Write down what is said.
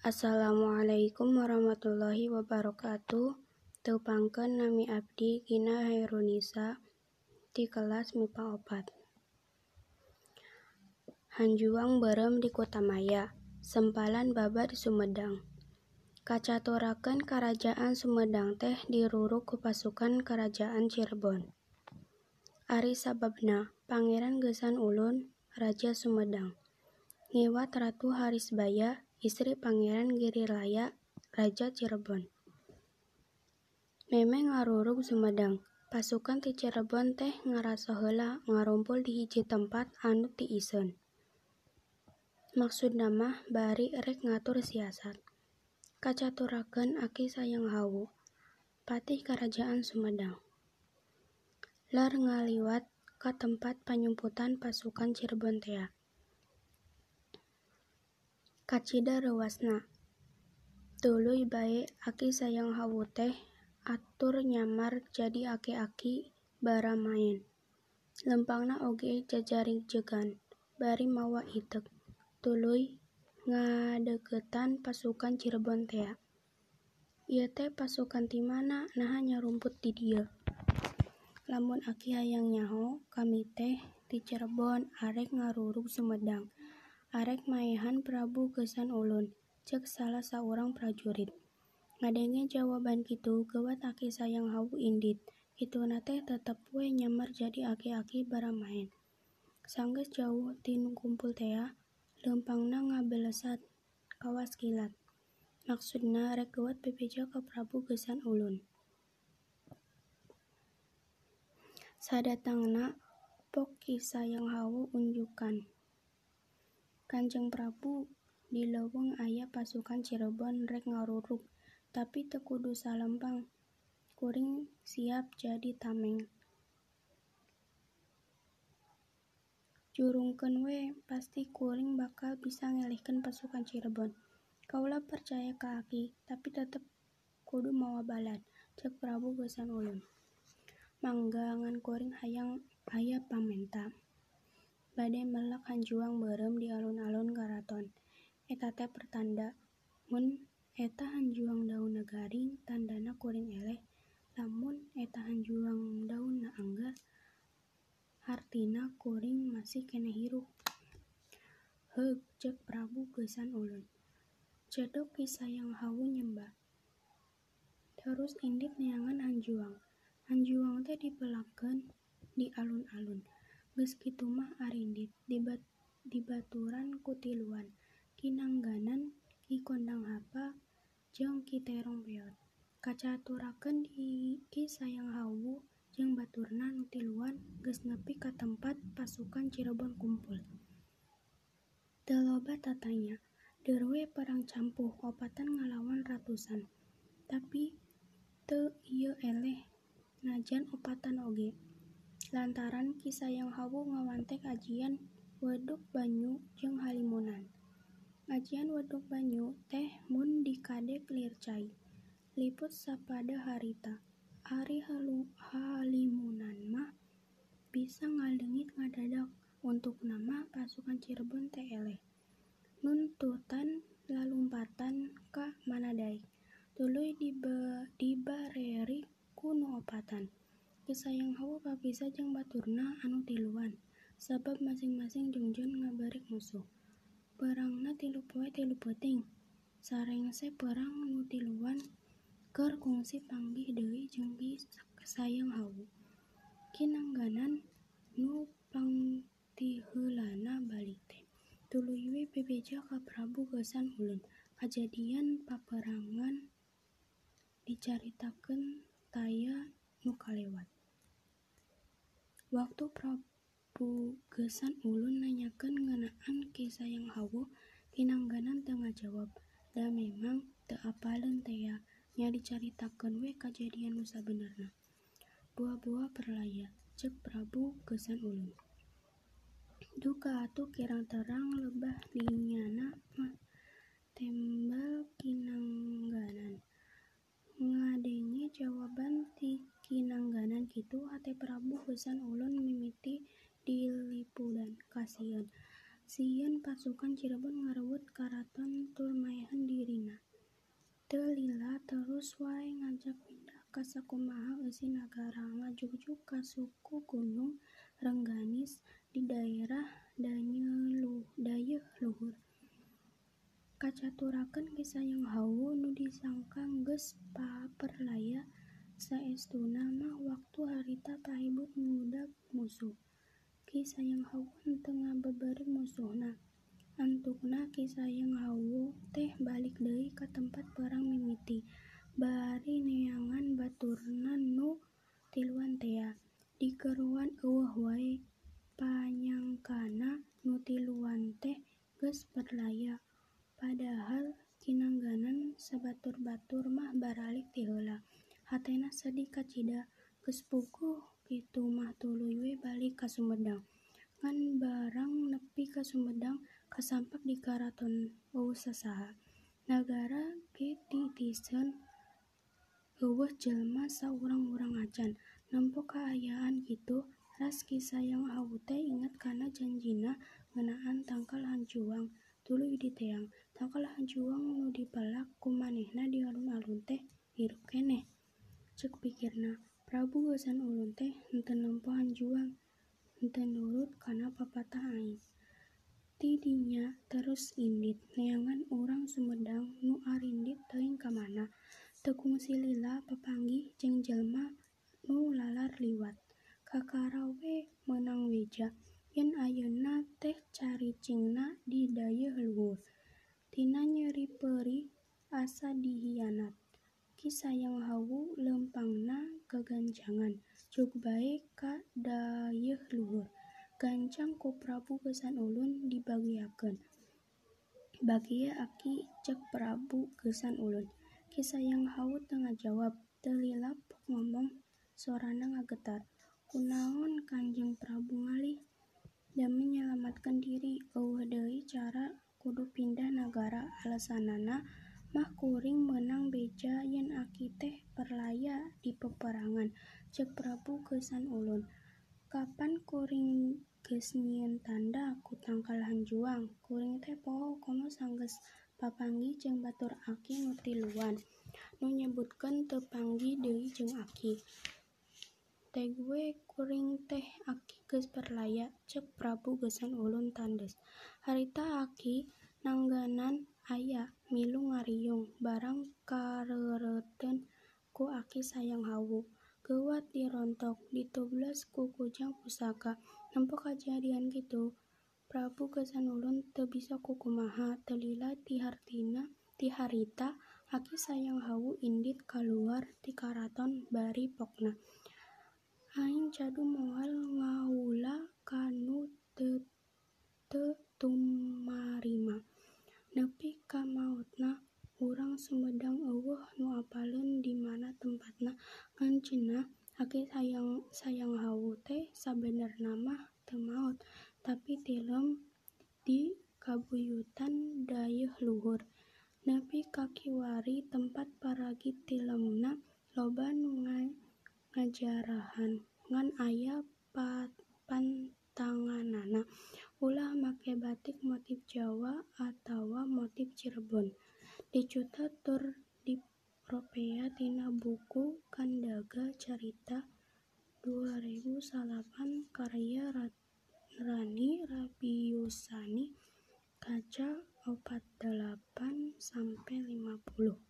Assalamualaikum warahmatullahi wabarakatuh. Tepangkeun nami abdi Gina Hairunisa di kelas MIPA 4. Hanjuang berem di Kutamaya, sempalan baba di Sumedang. Kacaturakeun Kerajaan Sumedang teh diruruk ku pasukan Kerajaan Cirebon. Ari sababna Pangeran Gesan Ulun, Raja Sumedang. Ngiwat Ratu Harisbaya istri Pangeran Giriraya, Raja Cirebon. Memeng ngarurug Sumedang. Pasukan ti Cirebon teh ngarasa heula ngarumpul di hiji tempat anu ti iseun. Maksud nama bari rek ngatur siasat. Kacaturakeun Aki Sayang Hawu, Patih Kerajaan Sumedang. Lar ngaliwat ka tempat panyumputan pasukan Cirebon tea Kacida rewasna. Tuluy bae aki sayang hawu teh atur nyamar jadi aki-aki bara main. Lempangna oge jajaring jegan, bari mawa itek. Tuluy ngadegetan pasukan Cirebon tea. Ieu teh pasukan ti mana nah nyarumput di dieu. Lamun aki hayang nyaho, kami teh ti Cirebon arek ngarurug Sumedang arek maehan Prabu Gesan Ulun, cek salah saurang prajurit. Ngadenge jawaban kitu gawat aki sayang hawu indit, kitu nate tetep we nyamar jadi aki-aki baramain. Sanggeus jauh tinu kumpul tea, lempangna ngabelesat kawas kilat. Maksudna rek gawat bebeja ke Prabu Gesan Ulun. Sadatangna pok kisah yang hawu unjukan. Kanjeng Prabu di leuweung aya pasukan Cirebon rek ngarurug, tapi teu kudu salempang. Kuring siap jadi tameng. Jurungkeun we, pasti kuring bakal bisa ngelihkeun pasukan Cirebon. Kaula percaya ka Aki, tapi tetep kudu mawa balad, cek Prabu Gesan Ulun. Mangga ngan kuring hayang aya pamenta bade melak hanjuang berem di alun-alun karaton. Eta teh pertanda mun eta hanjuang daun garing tandana kuring eleh. Lamun eta hanjuang daun angga artina kuring masih kena hirup. Heug cek Prabu Gesan Ulun. Cedok kisah yang hawu nyembah. Terus indit neangan hanjuang. Hanjuang teh dipelakeun di alun-alun Geus kitu mah arindit dibaturan ku tiluan, Ki Nangganan, Ki Kondang Hapa, jeung Ki Terong Beot. Kacaturakeun di Ki Sayang Hawu jeung baturna nu tiluan geus nepi ka tempat pasukan Cirebon kumpul. Teu loba tatanya, deurwe perang campuh opatan ngalawan ratusan. Tapi teu ieu eleh najan opatan oge lantaran kisah yang hawu ngawantek ajian weduk banyu jeung halimunan. Ajian weduk banyu teh mun dikadek lircai, liput sapada harita. Ari halimunan mah bisa ngaleungit ngadadak untuk nama pasukan Cirebon eleh. Nuntutan lalumpatan ka Manadaik. Tuluy dibareri ku nu opatan. Kesayang hawa papisa jeung baturna anu tiluan, sabab masing-masing jungjun ngabarik musuh. Perangna tilu poe tilu peuting. Sarengse perang nu tiluan keur kungsi panggih deui jeung Ki Sayang Hawu. Kinangganan nu pangtiheulana balik teh. Tuluy bebeja ka Prabu Gesan Ulun. Kajadian paperangan dicaritakeun taya nu kalewat. Waktu Prabu Gesan Ulun nanyakeun ngeunaan Ki Sayang Hawu, Kinangganan teu ngajawab. Da memang teu apaleun tea, nya dicaritakeun we kajadian nu sabenerna. Buah-buah perlaya, cek Prabu Gesan Ulun. Duka atuh kirang terang lebah dinyana mah tembal Kinangganan. Ngadenge jawaban ti Kinangganan kitu hate Prabu Gesan Ulun mimiti dilipudan kasieun. Sieun pasukan Cirebon ngarebut karaton Tulmayan dirina. Teu lila terus wae ngajak pindah ka sakumaha eusi nagara ngajujuk ka suku Gunung Rengganis di daerah Dayeuh Luhur. Kacaturakeun Kisah yang hawu nu disangka geus paperlaya saestuna mah waktu harita pahibut ngudag musuh. Ki Sayang Hawu henteu ngabeberit musuhna. Antukna Ki Sayang Hawu teh balik deui ka tempat perang mimiti. Bari neangan baturna nu tiluan tea. Dikeruan eueuh wae panyangkana nu tiluan teh geus perlaya. Padahal kinangganan sabatur-batur mah baralik ti heula. Hatena sedih kacida geus puguh kitu mah tuluy we balik ka Sumedang. Ngan barang nepi ka Sumedang kasampak di karaton eueuh sasaha. Nagara ge titiseun eueuh jelema saurang-urang acan. Nempo kaayaan kitu, ras Ki Sayang Hawu teh inget kana janjina ngeunaan tangkal hanjuang tuluy di teang. Tangkal hanjuang nu dipelak ku manehna di alun-alun teh hirup keneh. Ceuk pikirna, Prabu Geusan Ulun teh henteu nempo hanjuang, henteu nurut kana papatah aing. Ti dinya terus indit neangan urang Sumedang nu arindit teuing ka mana. Teu kungsi lila papanggih jeung jelema nu lalar liwat. Kakara we meunang weja yen ayeuna teh caricingna di Dayeuh Luhur. Tina nyeri peurih asa dihianat. Sayang Hawu leumpangna gaganjangan juk bae ka Dayeuh Luhur. Gancang ku Prabu Geusan Ulun dibagiakeun. Bagia Aki ceuk Prabu Geusan Ulun. Ki Sayang Hawu. Teu lila pok ngomong sorana ngagetar. Kunaon Kanjeng Prabu ngalih? Demi nyalamatkeun diri. Eueuh cara kudu pindah nagara alesanana mah kuring meunang beja yen Aki teh perlaya di peperangan, ceuk Prabu Geusan Ulun. Kapan kuring geus tanda ku tangkal hanjuang, kuring teh poho komo sanggeus papanggih jeung batur Aki nu tiluan, nu nyebutkeun teu jeung Aki. Tegue kuring teh Aki geus perlaya, ceuk Prabu Geusan Ulun tandeus. Harita Aki nangganan aya milu ngariung barang kareureutkeun ku Aki Sayang Hawu. Geuwat dirontok, ditoblas ku kujang pusaka. Nempo kajadian kitu Prabu Geusan Ulun teu bisa kukumaha. Teu lila ti harita Aki Sayang Hawu indit kaluar ti karaton bari pokna. Aing cadu moal ngahuula ka nu teu tumarima. Nepi ka maotna urang Sumedang eueuh nu apaleun di mana tempatna ngan cenah Aki Sayang Hawu teh sabenerna mah teu maot, tapi tilem di kabuyutan Dayeuh Luhur. Nepi ka kiwari tempat paragi tilemna loba nu ngajarahan ngan aya pantanganana ulah make batik motif Jawa atawa motif Cirebon. Dicuta tur dipropea tina buku Kandaga Carita dua ribu salapan karya Rani Rabiusani kaca opat dalapan sampe lima puluh.